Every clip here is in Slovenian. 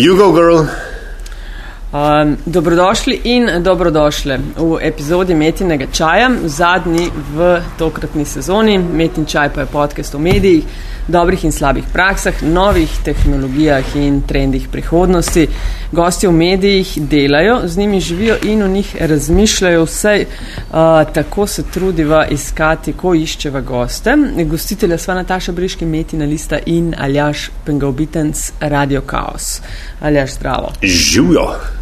You go, girl. Um, dobrodošli in dobrodošle v epizodi Metinega čaja, zadnji v tokratni sezoni. Metin čaj pa je podcast o medijih, dobrih in slabih praksah, novih tehnologijah in trendih prihodnosti. Gosti v medijih delajo, z njimi živijo in o njih razmišljajo vse, uh, tako se trudiva iskati, ko iščeva goste. Gostitelja sva Nataša Briški, Metina Lista in Aljaš Pengovitenc, Radio Chaos. Aljaš, zdravo. Živijo.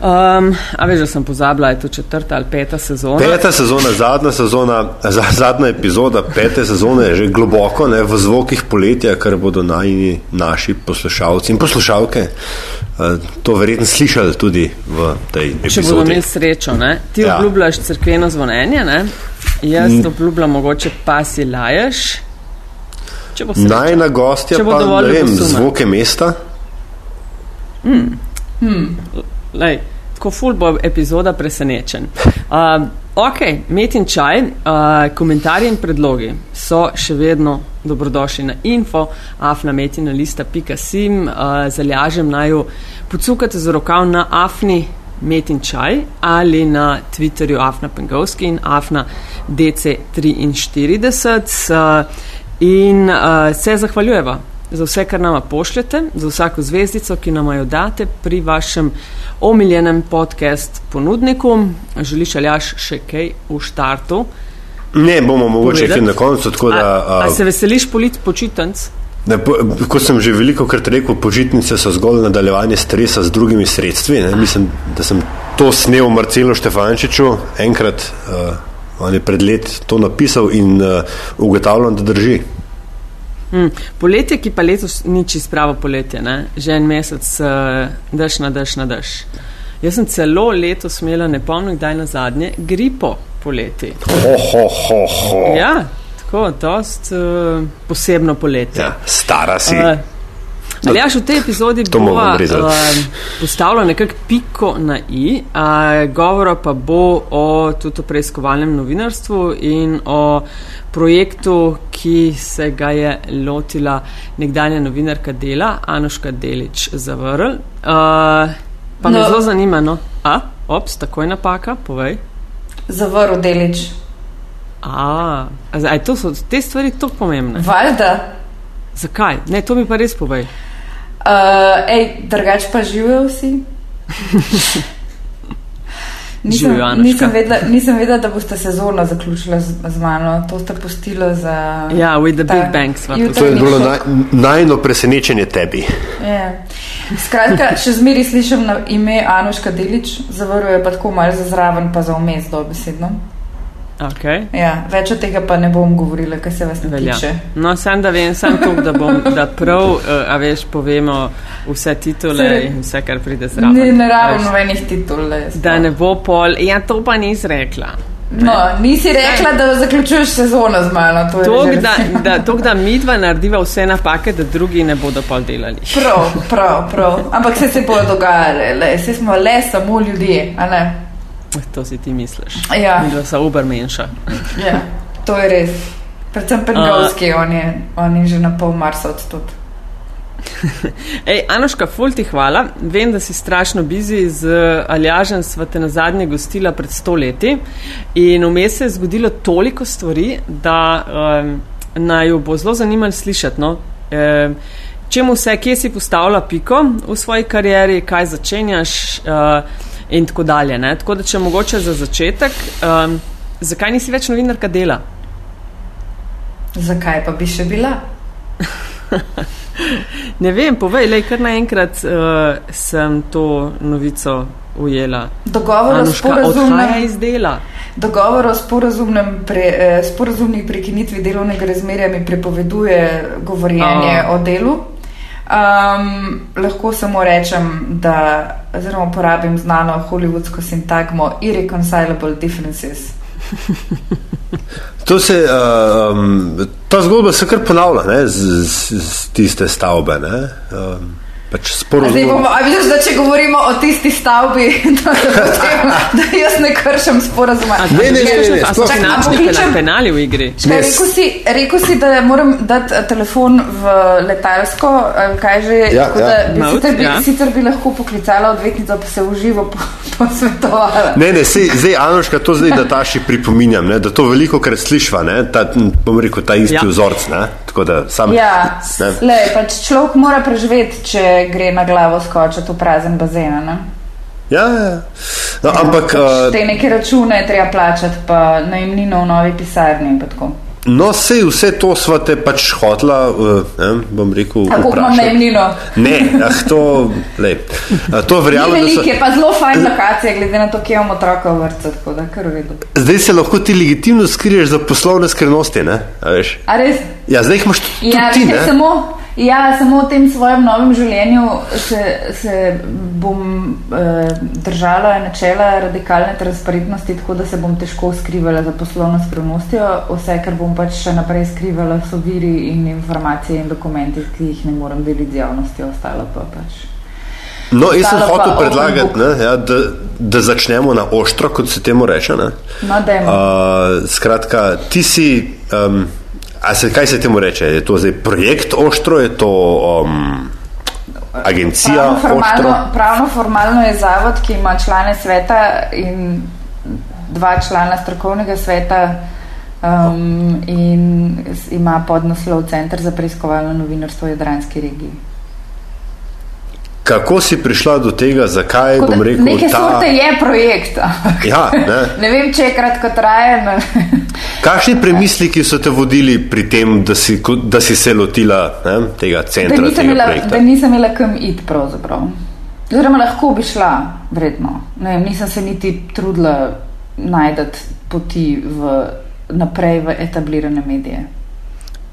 Um, a veš, da sem pozabila, je to četrta ali peta sezona. Peta sezona, zadnja sezona, za, zadnja epizoda pete sezone je že globoko ne, v zvokih poletja, kar bodo najni naši poslušalci in poslušalke uh, to verjetno slišali tudi v tej epizodi. Če bodo imeli srečo, ne? ti Ja. obljubljaš crkveno zvonjenje, ne? jaz obljubljam mogoče pa si laješ. Če bo sreča. Najna gostja Če bo pa, dovolj ne vem, zvoke mesta. Lej, tako ful bo epizoda presenečen. Uh, ok, met in čaj, uh, komentarji in predlogi so še vedno dobrodošli na info, afnametinalista.sim, uh, zaljažem naju pocukate za rokav na afni metin čaj ali na Twitterju afna pengovski in afna dc43 uh, in uh, se zahvaljujeva za vse, kar nama pošljete, za vsako zvezdico, ki nam jo date pri vašem omiljenem podcast ponudniku. Želiš aljaš še kaj v štartu? Ne, bomo mogoče Povedati? na koncu, tako da. a, a a, se veseliš polit počitnic? Ne, po, kot sem že veliko krat rekel, počitnice so zgolj nadaljevanje stresa z drugimi sredstvi. Ne. Mislim, da sem to snel Marcelu Štefančiču enkrat, uh, on je pred let to napisal in uh, ugotavljam, da drži. Mm. Poletje, ki pa letos ni čisto pravo poletje, ne? že en mesec uh, daš na daš na daš. Jaz sem celo letos imela, ne pomnim, kdaj na zadnje, gripo poleti. Ho, ho, ho, ho. Ja, tako, dost uh, posebno poletje. Ja, stara si. Uh, Ali jaš v tej epizodi bova rezati. uh, postavila nekako piko na i, uh, govora pa bo o tudi o preiskovalnem novinarstvu in o projektu, ki se ga je lotila nekdanja novinarka dela, Anuška Delič Zavrl. Uh, pa me No. zelo zanima, no, a, ops, takoj napaka, povej. Zavrl delič. A, a zdaj, to so te stvari tako pomembne. Valjda. Zakaj? Ne, to mi pa res povej. Uh, ej, drugač pa živijo vsi. Nisem, nisem, vedela, nisem vedela, da boste sezono zaključila z, z mano. To ste pustila za. Ja, with the ta big bang sva to je bilo naj, najno presenečenje tebi. Ja. Skratka, še zmeri slišim na ime Anuška Delič, zavaruje pa tako malo za zraven, pa za vmes dobesedno. Okay. Ja, več od tega pa ne bom govorila, kar se vas ne Velja. tiče. No, sem da vem, sem to, da bom, da prav, uh, a veš, povemo vse titule Saj- in vse, kar pride zraven. Ne, ne rabim nobenih titul. Da ne bo pol, ja, to pa nisi rekla. No, nisi rekla, da zaključuješ sezono z mano. To To, da, da, to, da midva narediva vse napake, da drugi ne bodo pol delali. Prav, prav, prav. Ampak se se bodo dogajale, le, se smo le samo ljudje, a ne? To si ti misliš. Ja, Da so uber menša. ja, to je res. Predvsem Pengovski, on je, on je že na pol Marsa odstot. Ej, Anoška, ful ti hvala. Vem, da si strašno bizi z Aljažem, sva te na zadnje gostila pred sto leti in vmes se je zgodilo toliko stvari, da um, naj jo bo zelo zanimalo slišati. No? Um, čemu vse, kje si postavila piko v svoji karieri, kaj začenjaš uh, in tako dalje. Ne? Tako da, če mogoče za začetek, um, zakaj nisi več novinarka dela? Zakaj pa bi še bila? Ne vem, povej, le kar naenkrat uh, sem to novico ujela. Dogovor o Anuška sporazumnem, iz dela. dogovor o sporazumnem pre, eh, sporazumni prekinitvi delovnega razmerja mi prepoveduje govorjenje A. o delu. Um, lahko samo rečem, da oziroma uporabim znano hollywoodsko sintagmo irreconcilable differences. To se, um, ta zgodba se kar ponavlja ne, z, z, z tiste stavbe. Ne, um, pač sporozum. bomo, a vidiš, da če govorimo o tisti stavbi, da, da, potem, da jaz ne kršim sporazuma. Ne, ne, ne, ne, ne, A so a finančni penali v igri? Ne, rekel, si, rekel si, da moram dati eh, telefon v letalsko, eh, kaj že. Ja, tako ja. da bi, Mode, sicer, bi, ja. sicer bi lahko poklicala odvetnico, pa se v živo po- posvetovala. Ne, ne, sej, zdaj, Anoška, to zdaj Nataši pripominjam, ne, da to veliko krat slišva, ne, ta, bom rekel, ta isti Ja. ja. vzorc, ne, tako da sam. Ja, Ne. le, pač človek mora preživeti, če gre na glavo skočiti v prazen bazen. Ne? Ja, ja. No, ampak, pač uh, te neke račune treba plačati, pa najemnino v novi pisarni in tako. no, sej vse to sva te pač hotla, ne, bom rekel, A koliko imam najemnino? Ne, ah, to, lej, a, to verjamem, da veliko, so, je pa zelo fajn lokacija, glede na to, kje imamo otroka v vrtu, tako da kar v redu. zdaj se lahko ti legitimno skriješ za poslovne skrivnosti, ne, a veš. A res? Ja, zdaj jih imaš tudi Ja, ti, samo, ja, samo v tem svojem novem življenju se, se bom eh, držala načela radikalne transparentnosti, tako da se bom težko skrivala za poslovno skrivnostjo. Vse, kar bom pač še naprej skrivala, so viri in informacije in dokumenti, ki jih ne morem deliti z javnostjo, ostalo pa pač. No, jaz sem hotel predlagati, ne, ja, da, da začnemo na oštro, kot se temu reče. Ne. No, dajmo. Uh, skratka, ti si. Um, a se, kaj se temu reče? Je to zdaj projekt oštro, je to um, agencija Pravno formalno, pravno formalno je zavod, ki ima člane sveta in dva člana strokovnega sveta um, in ima podnaslov Center za preiskovalno novinarstvo v Jadranski regiji. Kako si prišla do tega, zakaj Tako da bom rekel, Neke ta. sorte je projekt. Ja, ne. ne vem, če je kratkotrajen. Kakšni premisliki so te vodili pri tem, da si, da si se lotila ne, tega Da centra, nisem, tega imela, projekta? da nisem imela kam iti, pravzaprav. Oziroma, lahko bi šla, vredno. Ne, vem, nisem se niti trudila najti poti v, naprej v etablirane medije.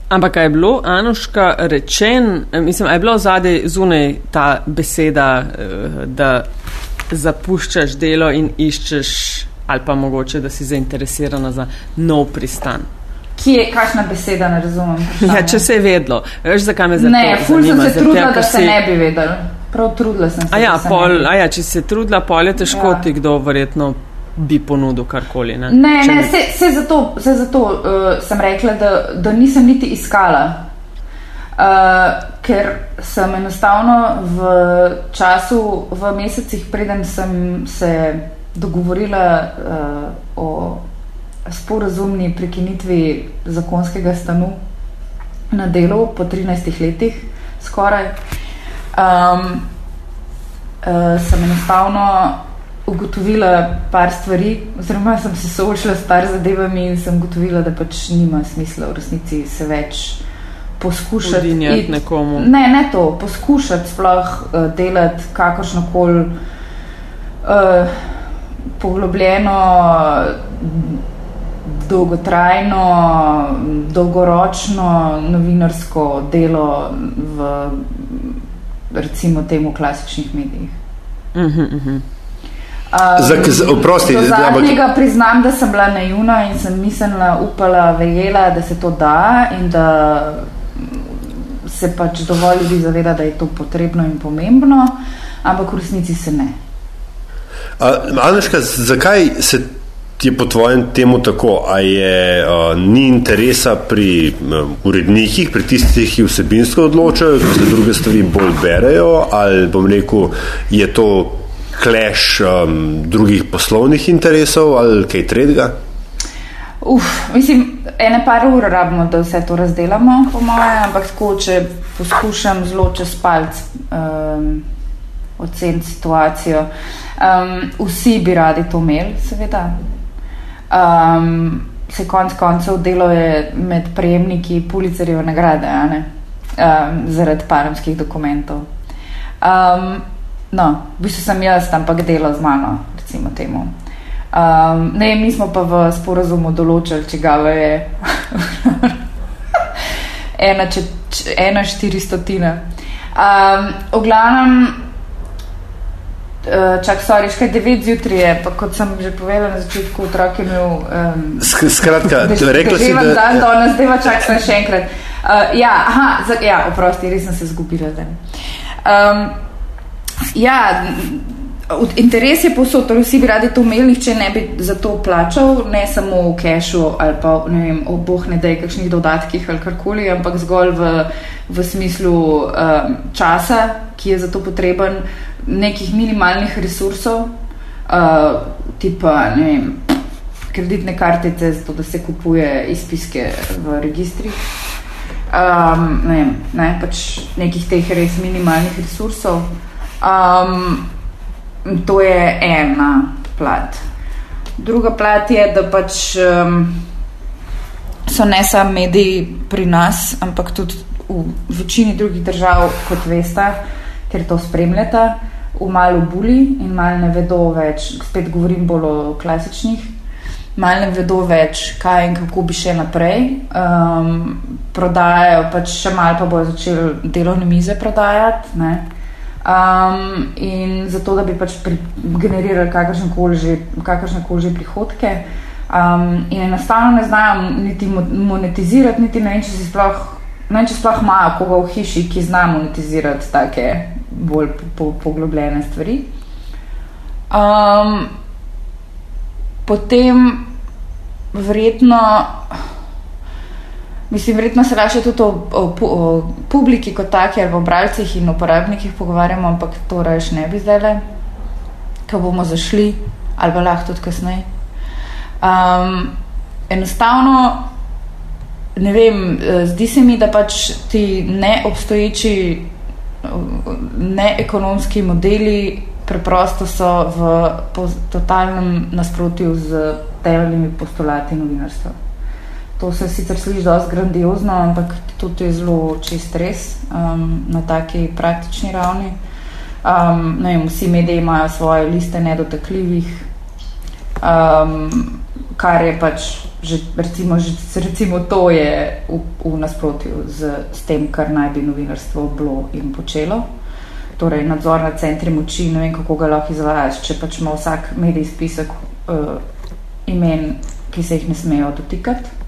Ampak a je bilo, Anuška, rečen, eh, mislim, je bilo zadaj zunaj ta beseda, eh, da zapuščaš delo in iščeš, ali pa mogoče, da si zainteresirana za nov pristan. Kje je kakšna beseda, ne razumem. Ja, če se je vedlo, veš, zakaj me zanima? Ne, ful sem se trudila, da se ne bi vedel. Prav trudila sem se. A ja, se pol, a ja, če se je trudila, pol je težko Ja. ti kdo verjetno bi ponudil karkoli. Ne, Ne, Če ne, se, se zato, se zato uh, sem rekla, da, da nisem niti iskala. Uh, ker sem enostavno v času, v mesecih, preden sem se dogovorila uh, o sporazumni prekinitvi zakonskega stanu na delu po 13 letih, skoraj, um, uh, sem enostavno ugotovila par stvari, oziroma sem se soočila s par zadevami in sem ugotovila, da pač nima smisla v resnici se več poskušati. Udinjati nekomu. Ne, ne to, poskušati sploh uh, delati kakršno koli uh, poglobljeno, m, dolgotrajno, dolgoročno novinarsko delo v recimo temu klasičnih medijih. Mhm, mhm. Um, Za- oprosti, do ampak- zadnjega priznam, da sem bila naivna in sem mislila, upala, verjela, da se to da in da se pač dovolj ljudi zaveda, da je to potrebno in pomembno, ampak v resnici se ne. Aneška, zakaj se je po tvojem temu tako? A je uh, ni interesa pri um, urednikih, pri tistih, ki vsebinsko odločajo, ki se druge stvari bolj berejo, ali bom rekel, je to clash um, drugih poslovnih interesov ali kaj tretjega? Uf, mislim, ene par ur rabimo, da vse to razdelamo, po moje, ampak tako, če poskušam zelo čez palc um, oceniti situacijo. Um, vsi bi radi to imeli, seveda. Um, se konc koncev delo je med prejemniki Pulicerjeve nagrade, um, zaradi paramskih dokumentov. Um, no, v bistvu sem jaz, ampak delo z mano, recimo temu. Um, ne, mi smo pa v sporazumu določili, če ga je ena, če, če, ena štiristotina. Um, v glavnem, uh, čak, sorry, škaj devet zjutraj je, pa kot sem že povedala na začetku, otrok je imel. Um, Sk- Skratka, rekla si, Dan, da. danes, zdaj pa čakaj še enkrat. Uh, ja, aha, za, ja, oprosti, res sem se zgubila zdaj. Um, ja, interes je posod, torej vsi bi radi to imeli, če ne bi za to plačal, ne samo v kešu ali pa ne vem, o boh ne dej kakšnih dodatkih ali karkoli, ampak zgolj v, v smislu um, časa, ki je za to potreben, nekih minimalnih resursov, uh, tipa ne vem. Kreditne kartice, zato da se kupuje izpiske v registrih. Um, ne, ne, pač nekih teh res minimalnih resursov. Um, to je ena plat. Druga plat je, da pač um, so ne samo mediji pri nas, ampak tudi v večini drugih držav, kot veste, ker to spremljate, v malo buli in malo ne vedo več. Spet govorim bolj o klasičnih. Mal ne vedo več, kaj in kako bi še naprej. Um, prodajajo, pač še malo pa bojo začeli delovne mize prodajati. Ne? Um, in zato, da bi pač generirali kakršne koli že, že prihodke. Um, in enostavno ne znajo niti monetizirati, niti ne vem, če si sploh. Ne vem, če sploh imajo koga v hiši, ki zna monetizirati take bolj poglobljene stvari. Um, potem, verjetno, Mislim, verjetno se lahko tudi o, o, o publiki kot taki, ali o bralcih in uporabnikih pogovarjamo, ampak to reš ne bi zdaj, ko bomo zašli, ali pa lahko tudi kasneje. Um, enostavno, ne vem, zdi se mi, da pač ti neobstoječi, neekonomski modeli preprosto so v totalnem nasprotju z temeljnimi postulati novinarstva. To se sicer sliši dosti grandiozno, ampak tudi je zelo čist res um, na taki praktični ravni. Um, vem, vsi mediji imajo svoje liste nedotakljivih, um, kar je pač že, recimo, že, recimo to je v, v nasprotju z, z tem, kar naj bi novinarstvo bilo in počelo. Torej, nadzor nad centri moči, ne vem, kako ga lahko izvajaš, če pač ima vsak medij spisek uh, imen, ki se jih ne smejo dotikati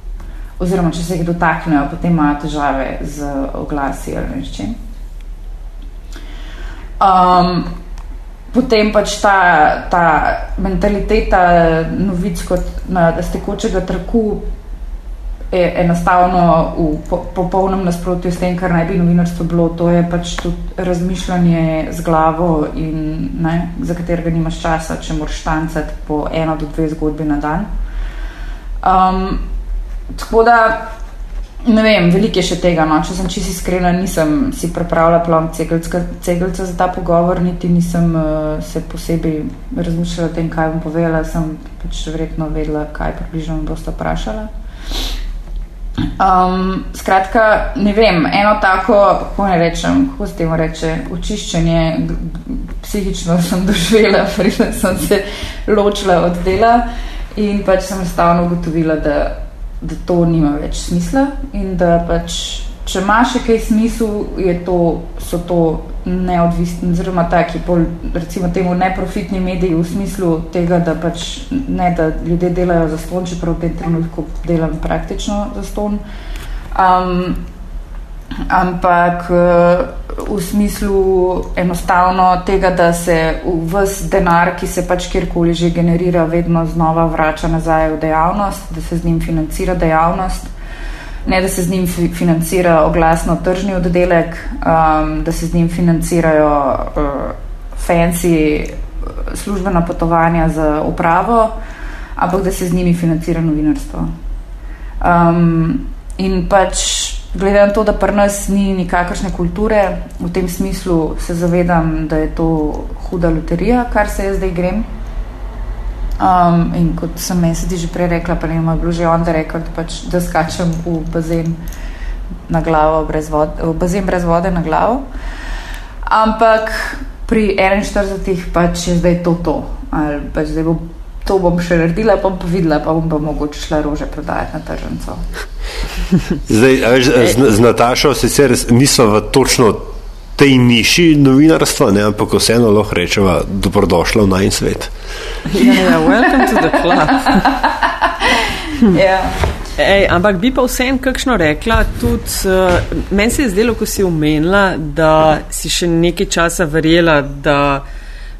oziroma če se jih dotaknejo, potem imajo težave z oglasi ali čim. Um, potem pač ta, ta mentaliteta novic kot na stekočega trku je enostavno v po, popolnem nasprotju s tem, kar naj bi novinarstvo bilo. To je pač tudi razmišljanje z glavo in ne, za katerega nimaš časa, če moraš štancati po eno do dve zgodbi na dan. Um, Tako da, ne vem, veliko je še tega. No. Če sem čisto iskrena, nisem si pripravila plom cegelca za ta pogovor, niti nisem uh, se posebej razmišljala o tem, kaj bom povedala. Sem pač verjetno vedela, kaj približno bom boste vprašala. Um, skratka, ne vem, eno tako, kako ne rečem, kako se temu reče, očiščenje, psihično sem doživela, preden sem se ločila od dela in pač sem enostavno ugotovila, da da to nima več smisla in da pač, če ima še kaj smislu, to, so to neodvisni, oziroma taki, pol, recimo, temu neprofitni mediji v smislu tega, da pač ne, da ljudje delajo za ston, čeprav v tem trenutku delam praktično za ston. Um, ampak eh, v smislu enostavno tega, da se vse denar, ki se pač kjerkoli že generira, vedno znova vrača nazaj v dejavnost, da se z njim financira dejavnost, ne da se z njim financira oglasno tržni oddelek, um, da se z njim financirajo uh, fancy eh, službena potovanja za upravo, ampak da se z njimi financira novinarstvo. Um, in pač Glede na to, da pri nas ni nikakršne kulture, v tem smislu se zavedam, da je to huda loterija, kar se jaz zdaj grem. Um, in kot sem tudi že prej rekla, pa ne vem, bilo že onda rekel, da, pač, da skačem v bazen na glavo, brez vode, v bazen brez vode na glavo. Ampak pri 41 pač je zdaj to to. Ali pač zdaj bo to bom še naredila, pa bom videla, pa bom pa mogoče šla rože prodajati na tržnico. Zdaj, veš, z, z Natašo sicer niso v točno tej niši novinarstva, ne, ampak vseeno lahko rečemo, dobrodošla v najn svet. Ja, yeah, welcome to the club. ja. Ej, ampak bi pa vsem kakšno rekla, tudi uh, meni se je zdelo, ko si umenila, da si še nekaj časa verjela, da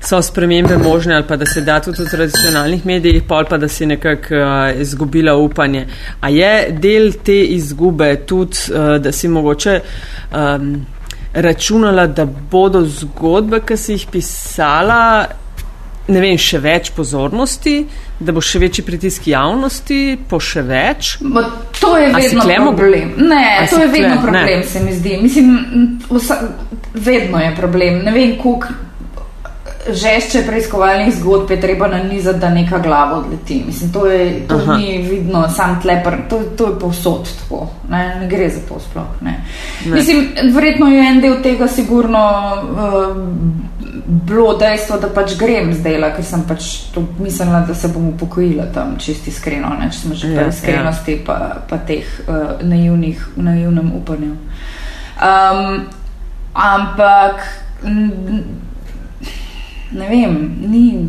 so spremembe možne ali pa da se da tudi v tradicionalnih medijih, pol pa da si nekako uh, izgubila upanje. A je del te izgube tudi, uh, da si mogoče um, računala, da bodo zgodbe, ki si jih pisala, ne vem, še več pozornosti, da bo še večji pritisk javnosti, po še več. Bo, to je vedno problem. Ne, A to je vedno kle? problem, ne. se mi zdi. Mislim, vsa, vedno je problem. Ne vem, koliko žešče preiskovalnih zgodb je treba nanizati, da neka glava odleti. Mislim, to, je, to ni vidno, sam tlepr, to, to je povsod tako. Ne, ne gre za to sploh. Ne. Ne. Mislim, verjetno je en del tega sigurno uh, bilo dejstvo, da pač grem zdaj, ker sem pač to mislila, da se bom upokojila tam, čisti iskreno, ne, če smo že ja, pri iskrenosti, ja. pa, pa teh uh, naivnih, naivnem upanju. Um, ampak. Ne vem, ni,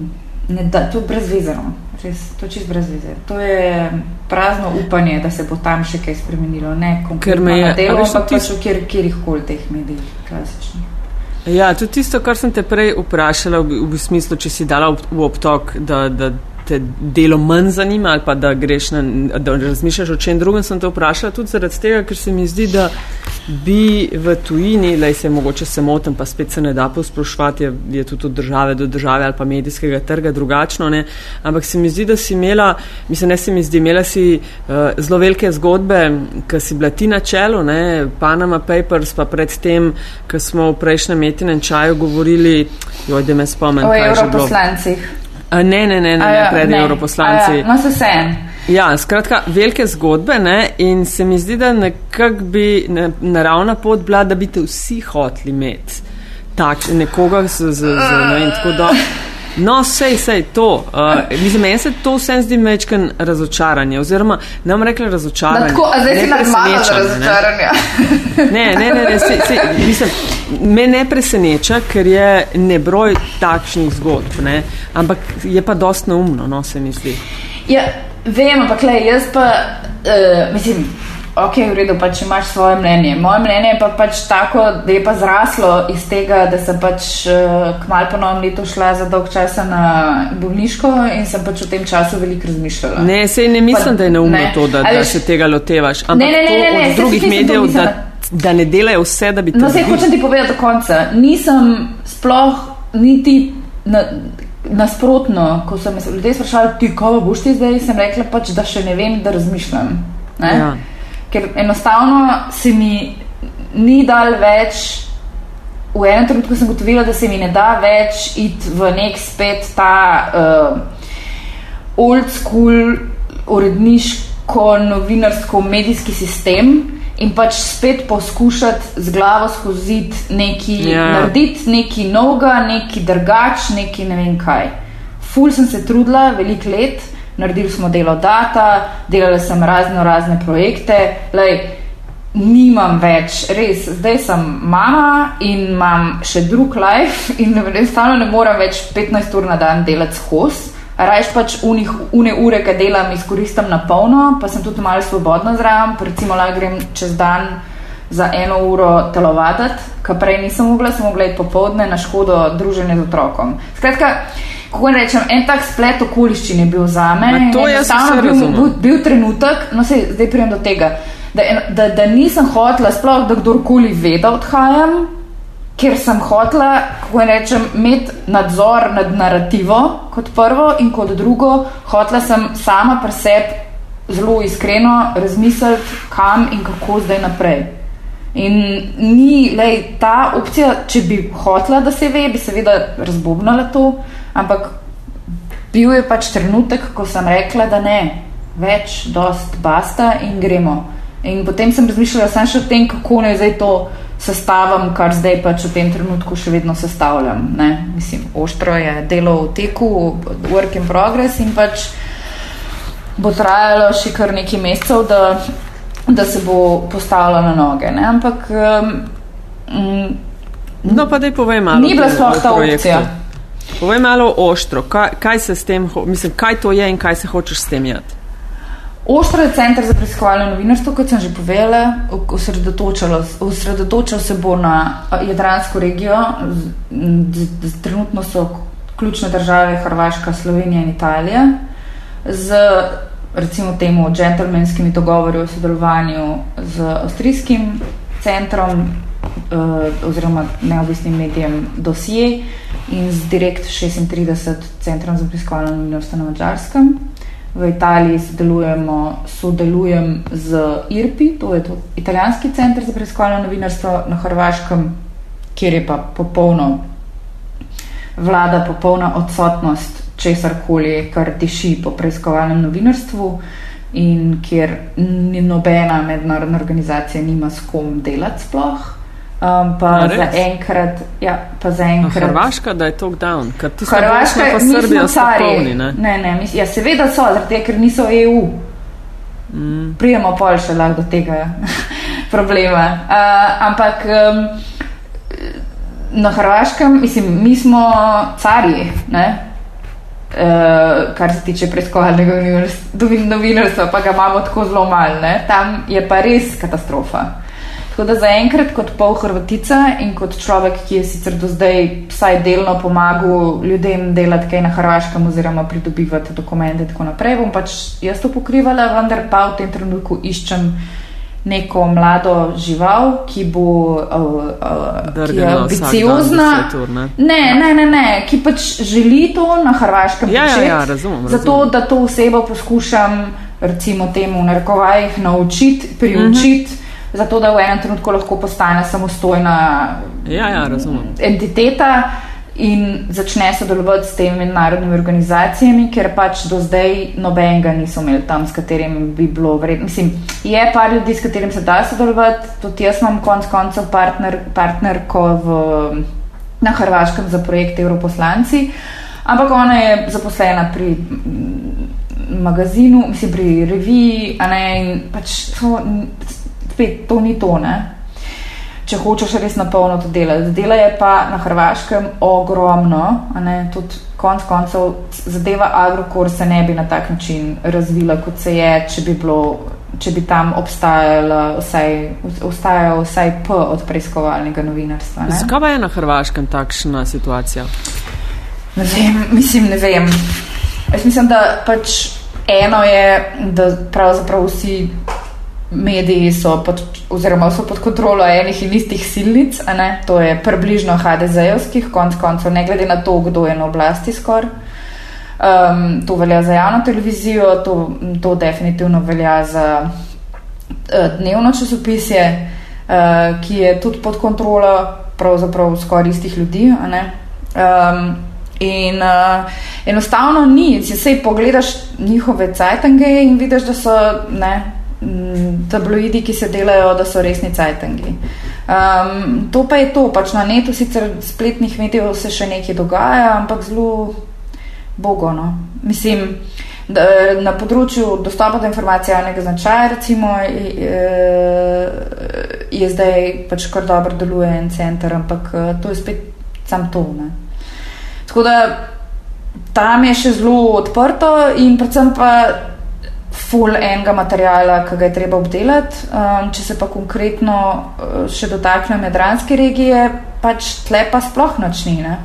ne, da, to je brezvezano. Res, to je čist brez veze. To je prazno upanje, da se bo tam še kaj spremenilo. Ne, me je delo, ampak pač v kjer, kjerih koli teh medijih, klasičnih. Ja, tudi tisto, kar sem te prej vprašala, v, v smislu, če si dala v obtok, da, da te delo manj zanima ali pa da greš na, da razmišljaš o čem drugem, sem te vprašala tudi zaradi tega, ker se mi zdi, da bi v tujini, lej se mogoče se motim, pa spet se ne da posplošvati, je, je tudi od države do države ali pa medijskega trga drugačno, ne? ampak se mi zdi, da si imela, mislim, ne se mi zdi, imela si uh, zelo velike zgodbe, ki si bila ti na čelu, ne? Panama Papers, pa predtem, ko smo v prejšnjem metinem čaju govorili, joj, da me spomnim, kaj je že bilo. Ne, ne, ne, ne, ne ja, pred europoslanci. Ja, no, se vsem. Ja, skratka, velike zgodbe ne? in se mi zdi, da nekako bi ne, naravna pot bila, da bi te vsi hoteli imeti. Tak, nekoga z, z, z ne tako da. No, sej, sej, to. Uh, mislim, meni se to vsem zdi mečken razočaranje, oziroma nam rekli razočaranje. Tako, a zdaj si normalno razočaranje. Ne, ne, ne, ne sej, sej, mislim, me ne preseneča, ker je nebroj takšnih zgodb, ne? ampak je pa dost naumno, no, se mi zdi. Ja, vem, ampak le, jaz pa, uh, mislim, ok, v redu, pa če imaš svoje mnenje. Moje mnenje je pa pač tako, da je pa zraslo iz tega, da sem pač uh, kmal po novem letu šla za dolg časa na bolniško in sem pač v tem času veliko razmišljala. Ne, sej ne mislim, pa, da je neumno to, da, da se tega lotevaš. Ampak ne, ne, ne, ne, ne, od drugih medijev, da, da ne delajo vse, da bi to. No, zdaj hočem ti povedati do konca. Nisem sploh niti. Na, Nasprotno, ko so me ljudje sprašvali, ti, kako boš ti zdaj, sem rekla, pač, da še ne vem, da razmišljam. Ja ker enostavno se mi ni dal več. V enem trenutku sem gotovila, da se mi ne da več iti v nek spet ta uh, old school, uredniško, novinarsko, medijski sistem in pač spet poskušati z glavo skozi nekaj, yeah. Ja. narediti nekaj novega, nekaj drugač, nekaj ne vem kaj. Ful sem se trudila veliko let naredili smo delo data, delali sem razno razne projekte. Lej, nimam več, res, zdaj sem mama in imam še drug life in enostavno ne morem več 15 ur na dan delati skos. Rajš pač unih, une ure, ki delam, izkoristim na polno, pa sem tudi malo svobodna zraven, recimo lahko grem čez dan za eno uro telovaditi, kar prej nisem mogla, sem mogla iti popovdne na škodo druženja z otrokom. Skratka, kako rečem, en tak splet okoliščin je bil za me. To je samo bil, bil, bil trenutek, no se zdaj prijem do tega, da, da, da nisem hotela sploh, da kdorkoli ve, da odhajam, ker sem hotela, kako rečem, imeti nadzor nad narativo kot prvo in kot drugo, hotela sem sama pri sebi zelo iskreno razmisliti, kam in kako zdaj naprej. In ni lej, ta opcija, če bi hotela, da se ve, bi seveda razbobnala to. Ampak bil je pač trenutek, ko sem rekla, da ne, več, dost, basta in gremo. In potem sem razmišljala samo še o tem, kako naj zdaj to sestavim, kar zdaj pač v tem trenutku še vedno sestavljam. Ne? Mislim, oštro je delo v teku, work in progress in pač bo trajalo še kar nekaj mesecev, da, da se bo postavila na noge. Ne? Ampak. Um, no, pa da je povej malo. Ni bila sploh ta opcija. Povej malo oštro, kaj, kaj se s tem, mislim, kaj to je in kaj se hočeš s tem jeti. Oštro je center za preiskovalno novinarstvo, kot sem že povedala, osredotočal se bo na Jadransko regijo. Trenutno so ključne države Hrvaška, Slovenija in Italija. Z recimo temu džentlmenskimi dogovori o sodelovanju z avstrijskim centrom uh, oziroma neodvisnim medijem Dosije in z Direkt 36 centrom za preiskovalno novinarstvo na Mačarskem. V Italiji sodelujemo, sodelujem z IRPI, to je to italijanski center za preiskovalno novinarstvo na Hrvaškem, kjer je pa popolno vlada, popolna odsotnost česar koli, kar tiši po preiskovalnem novinarstvu in kjer nobena mednarodna organizacija nima s kom delati sploh. Um, pa za enkrat, ja, pa za enkrat. Hrvaška, da je to down, ker ti Hrvaška pa Srbija so polni, ne? Ne, ne, mis, ja, seveda so, zato ker niso EU. Mm. Prijemo pol še lahko do tega problema. Uh, ampak um, na Hrvaškem, mislim, mi smo cari, ne? Uh, kar se tiče preiskovalnega novinarstva, pa ga imamo tako zelo malo. Tam je pa res katastrofa. Tako da zaenkrat, kot pol Hrvatica in kot človek, ki je sicer do zdaj vsaj delno pomagal ljudem delati kaj na Hrvaškem, oziroma pridobivati dokumente in tako naprej, bom pač jaz to pokrivala, vendar pa v tem trenutku iščem neko mlado žival, ki bo uh, uh, ki ambiciozna. Ne? ne, ne, ne, ne, ki pač želi to na Hrvaškem ja, početi. Ja, ja, razumem, razumem. Zato, da to osebo poskušam, recimo, temu v narekovajih naučiti, priučiti. Uh -huh zato da v enem trenutku lahko postane samostojna ja, ja, entiteta in začne sodelovati s temi mednarodnimi organizacijami, ker pač do zdaj nobenega niso imeli tam, s katerim bi bilo vredno. Mislim, je par ljudi, s katerim se da sodelovati, tudi jaz imam konc koncev partner, partnerko v, na Hrvaškem za projekt Europoslanci, ampak ona je zaposlena pri magazinu, mislim, pri reviji, a ne, in pač to, spet to ni to. Ne? Če hočeš res na polno to delati. Dela je pa na Hrvaškem ogromno, tudi konec koncev zadeva Agrokor se ne bi na tak način razvila, kot se je, če bi, bilo, če bi tam obstajalo vsaj, vsaj P od preiskovalnega novinarstva. Zakaj je na Hrvaškem takšna situacija? Ne vem, mislim, ne vem. Jaz mislim, da pač eno je, da pravzaprav vsi mediji so pod, oziroma so pod kontrolo enih in istih silnic, to je približno HDZ-ovskih, konc koncev, ne glede na to, kdo je na oblasti skoraj. Um, to velja za javno televizijo, to, to definitivno velja za uh, dnevno časopisje, uh, ki je tudi pod kontrolo pravzaprav skoraj istih ljudi. Um, in uh, enostavno ni, če se pogledaš njihove cajtange in vidiš, da so ne, tabloidi, ki se delajo, da so resni cajtangi. Um, to pa je to, pač na netu sicer spletnih medijev se še nekaj dogaja, ampak zelo bogono. Mislim, da, na področju dostopa do informacij javnega značaja, recimo, je, je zdaj pač kar dobro deluje en center, ampak to je spet sam to. Ne. Tako da tam je še zelo odprto in predvsem pa full enega materijala, ki ga je treba obdelati. Um, če se pa konkretno uh, še dotaknem Jadranske regije, pač tle pa sploh načnine.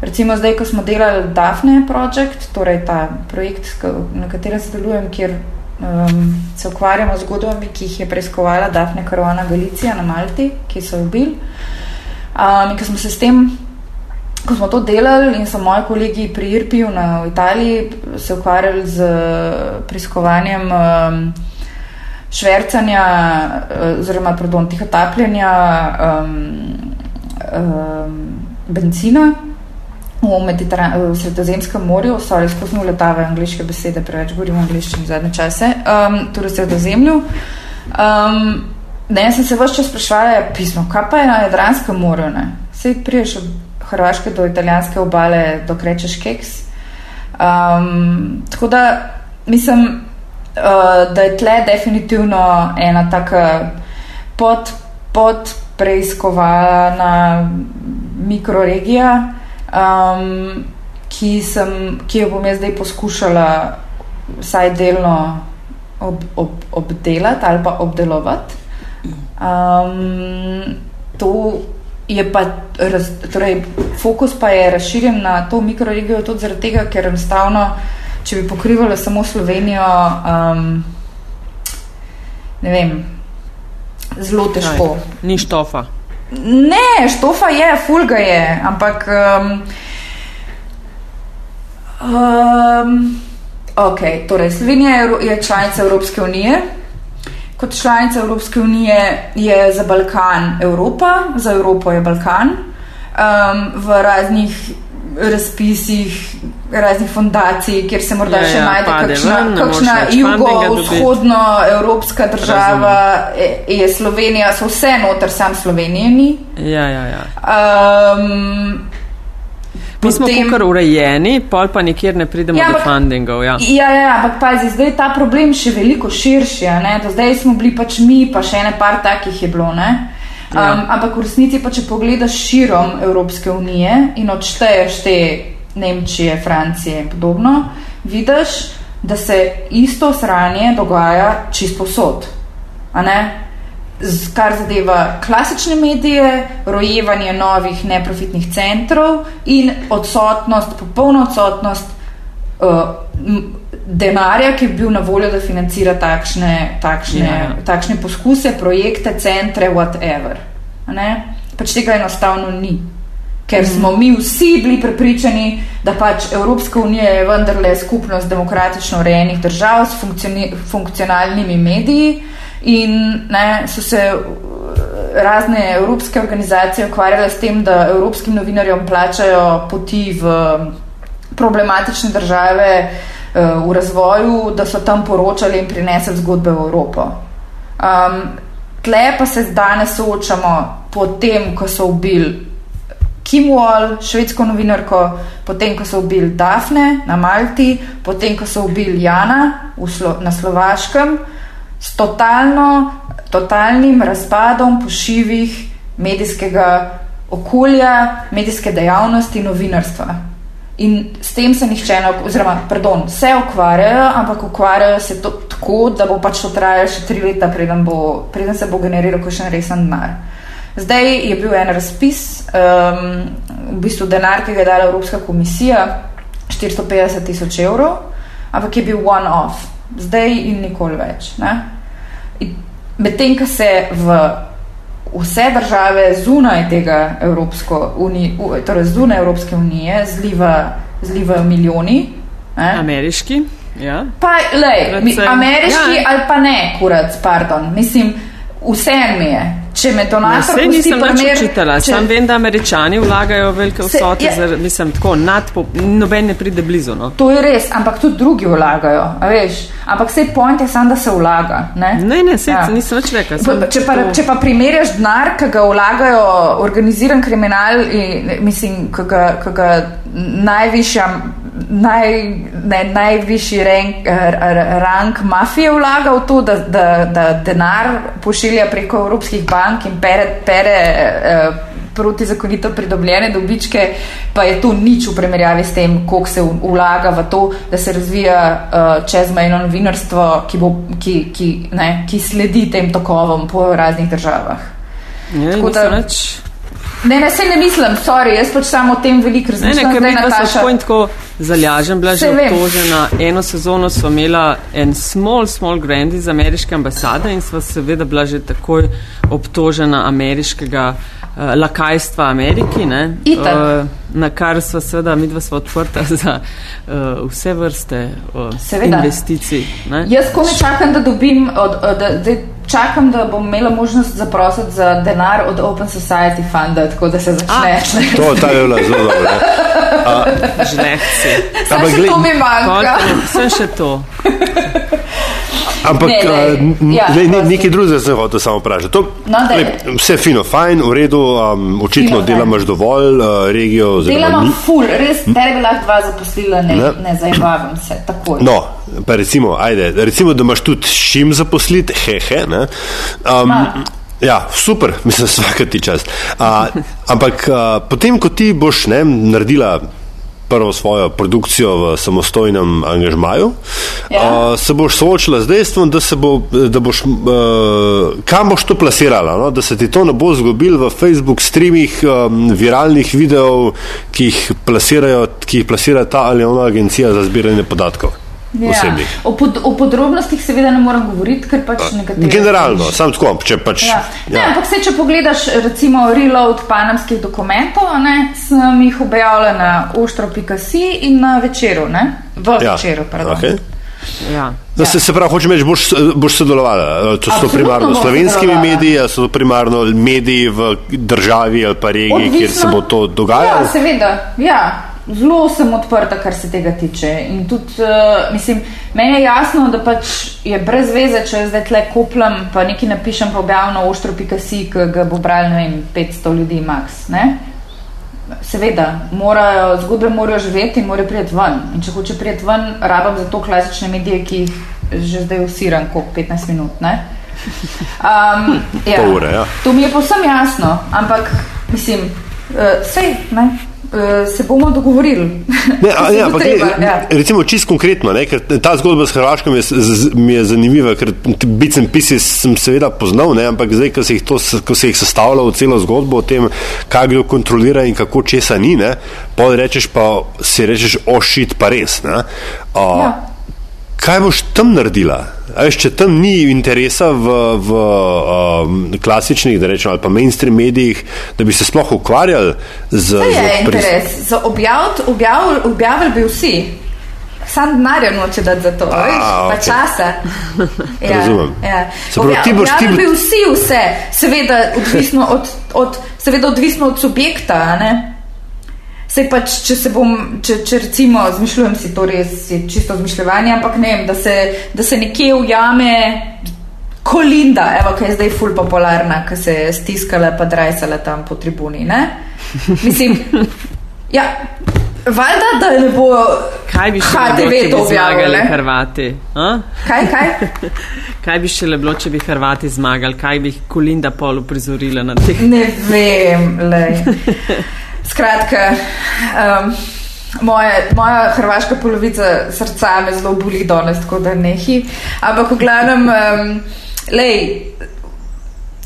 Recimo zdaj, ko smo delali Dafne projekt, torej ta projekt, na katerem sodelujem, kjer um, se ukvarjamo z zgodbami, ki jih je preiskovala Dafne Karovana Galicija na Malti, ki so ubili. Um, in ko smo se s tem ko smo to delali in so moji kolegi pri Irpiju na Italiji se ukvarjali z preiskovanjem um, švrcanja, uh, oziroma pardon, tihotapljanja um, um, benzina v, v Sredozemskem morju, so res posno letave angliške besede, preveč govorim angliščini zadnje čase, um, torej v Sredozemlju. Um, ne, sem se vse čas sprašvala, pismo, kaj pa je na Jadranskem morju, ne? Sej priješ Hrvaške do italijanske obale, dok rečeš keks. Um, tako da mislim, uh, da je tle definitivno ena taka pod, pod preiskovana mikroregija, um, ki, sem, ki jo bom jaz zdaj poskušala vsaj delno ob, ob, obdelati ali pa obdelovati. Um, je pa, raz, torej, fokus pa je razširjen na to mikroregijo tudi zaradi tega, ker enostavno, če bi pokrivali samo Slovenijo, um, ne vem, zelo težko. Kaj? Ni štofa. Ne, štofa je, fulga je, ampak. Um, um, ok, torej Slovenija je članica Evropske unije. Kot članica Evropske unije je za Balkan Evropa, za Evropo je Balkan. Um, v raznih razpisih, raznih fundacij, kjer se morda Ja, še ja, najde kakšna, ven, kakšna več fundinga jugovzhodno evropska država, je, je Slovenija, so vse noter, sam Slovenije ni. Ja, ja, ja. Um, Mi smo potem- kar urejeni, pol pa nikjer ne pridemo Ja, do ampak- fundingov. Ja. Ja, ja, ampak pazi, zdaj je ta problem še veliko širši. Do zdaj smo bili pač mi, pa še ene par takih je bilo. ne. Um, Ja. Ampak v resnici, pa če pogledaš širom Evropske unije in odšteješ te Nemčije, Francije in podobno, vidiš, da se isto sranje dogaja čisto posod. Kar zadeva klasične medije, rojevanje novih neprofitnih centrov in odsotnost, popolna odsotnost uh, denarja, ki bi bil na voljo, da financira takšne, takšne, Ja, ja. takšne poskuse, projekte, centre, whatever. Ne? Pač tega enostavno ni. Ker mm. smo mi vsi bili prepričani, da pač Evropska unija je vendarle skupnost demokratično urejenih držav s funkcioni- funkcionalnimi mediji in ne, so se uh, razne evropske organizacije ukvarjale s tem, da evropskim novinarjem plačajo poti v problematične države eh, v razvoju, da so tam poročali in prinesli zgodbe v Evropo. Um, tle pa se danes soočamo potem, ko so ubili Kim Wall, švedsko novinarko, potem, ko so ubili Dafne na Malti, potem, ko so ubili Jana Slo na Slovaškem, s totalno, totalnim razpadom pošivih medijskega okolja, medijske dejavnosti, novinarstva. In s tem se nihče oziroma, pardon, se ukvarjajo, ampak ukvarjajo se to, tako, da bo pač to trajalo še tri leta, preden, bo, preden se bo generiral kakšen resen denar. Zdaj je bil en razpis, um, v bistvu denar, ki ga je dala Evropska komisija, 450 tisoč evrov, ampak je bil one-off, zdaj in nikoli več. ne. Medtem, ko se v vse države zunaj tega Evropsko uni, u- torej zunaj Evropske unije zliva, zlivajo milijoni. Ne? Ameriški. Ja. Pa, lej, mi, ameriški ja. ali pa ne, kurac, pardon. Mislim, vse mi je. Če me donator pusti nisem primer- učitela, če- sam vem, da američani vlagajo velike Se- vsote, ja. za, mislim, tako nadpo, noben ne pride blizu. No. To je res, ampak tudi drugi vlagajo, veš. Ampak vse point je samo, da se vlaga. Ne, Ne, ne, sej, Ja. nisem več samo Če pa, to- če pa primerjaš denar, ki ga vlagajo organiziran kriminal, in, mislim, ki ga, ki ga najvišja, naj, ne, najvišji rank, rank mafije vlaga v to, da, da, da denar pošilja preko evropskih bank in pere, pere eh, protizakonito pridobljene dobičke, pa je to nič v primerjavi s tem, koliko se vlaga v to, da se razvija uh, čezmejno novinarstvo, ki, bo, ki, ki, ne, ki sledi tem tokovom po raznih državah. Ne, tako nisem da- več. Ne, ne, se ne mislim, sorry, jaz pač samo o tem veliko Ne, ne, razmišljam. ker mi pa Nataša. tako zalažen, bila že obtožena. Eno sezono smo imela en small, small grand iz ameriške ambasade in sva seveda bila že takoj obtožena ameriškega uh, lakajstva Ameriki, ne? Itak. Uh, na kar sva seveda, midva sva odprta za uh, vse vrste uh, investicij. Ne? Jaz komaj čakam, da dobim, od, od, da, da čakam, da bom imela možnost zaprositi za denar od Open Society Funda, tako da se začne. To, ta je bila zelo dobra. Žlehci. Samo Ampak še to mi manjka. Koliko- Sem še to. Ampak Ne, ne, a, n- ja, ne, prosim. nekaj drugega sem hotel samo vprašati. To, No, daj. lej, vse fino, fajn, v redu, um, očitno fajn. delamaš dovolj, uh, regijo oziroma Delamo ni. ful, res, tebe bi lahko dva zaposlila, ne, Ne. ne zabavam se, takoj. No, pa recimo, ajde, recimo, da imaš tudi šim zaposliti, hehe. Ne? Um, Ma. ja, super, mislim, vsaka ti čas. Uh, ampak uh, potem, ko ti boš ne, naredila prvo svojo produkcijo v samostojnem angažmaju, Ja. uh, se boš soočila z dejstvom, da, se bo, da boš, uh, kam boš to plasirala, no? da se ti to ne bo zgodilo v Facebook streamih um, viralnih videov, ki jih, plasirajo, ki jih plasira ta ali ona agencija za zbiranje podatkov. Osebnih. Ja. O, pod, o podrobnostih seveda ne morem govoriti, ker pač nekateri. Generalno, sam tako, če pač. Ja. Ne, ampak se, če pogledaš recimo reload panamskih dokumentov, ne, sem jih objavila na ostro.si in na večeru, ne? v Ja, večeru. pardon. okej. Ja. Da se, se pravi, hočeš reči, boš, boš sodelovala. To so primarno slovenskimi mediji, ali so to primarno mediji v državi ali pa regiji, kjer se bo to dogajalo. Ja, seveda. Ja. Zelo sem odprta, kar se tega tiče. In tudi, uh, mislim, meni je jasno, da pač je brez veze, če jaz zdaj tle koplam, pa nekaj napišem, pa objavim na ostro.si, ki ga bo bral, ne vem, 500 ljudi max. Ne? Seveda, morajo, zgodbe morajo živeti in morajo priti ven. In če hoče priti ven, rabim za to klasične medije, ki jih že zdaj usiram, kot 15 minut. Ne? Um, ja. Pol ure, ja. To mi je povsem jasno, ampak mislim, uh, sej, ne, se bomo dogovorili. Ne, a, ne, bo ampak, treba, ne, ja. recimo čisto konkretno, ne, ker ta zgodba s Hrvaško mi je, z- mi je zanimiva, ker bicem pisi sem seveda poznal, ne, ampak zdaj, ko se jih, to, ko se jih sestavlja v celo zgodbo o tem, kaj kdo kontrolira in kako česa ni, ne, pol rečeš pa si rečeš, ošit pa res. Ne, a, Ja. Kaj boš tam naredila? Veš, če tam ni interesa v, v um, klasičnih, da rečem, ali pa mainstream medijih, da bi se sploh ukvarjali z To je z interes. Za objaviti objavil, objavili bi vsi. Sam denarja noče dati za to, A, veš, pa okej. časa. Razumem. Ja. Pravi, ti boš- ti objavili bi vsi vse, seveda odvisno od, od, seveda odvisno od subjekta, ne? Sej pač, če se bom, če, če recimo, zmišljujem si to res, je čisto zmišljevanje, ampak ne vem, da se, da se nekje ujame Kolinda, evo, ki je zdaj ful popularna, ki se je stiskala pa drajsala tam po tribuni, ne? Mislim, ja, valjda, da ne bo Kaj bi še HTV to bi zmagali objavil, ne? Hrvati? A? Kaj, kaj? Kaj bi še bilo, če bi Hrvati zmagali? Kaj bi Kolinda pol uprizorila na teh? Ne vem, lej. Skratka, um, moje, moja hrvaška polovica srca me zelo boli danes, tako da nehi. Ampak v glavnem, um, lej,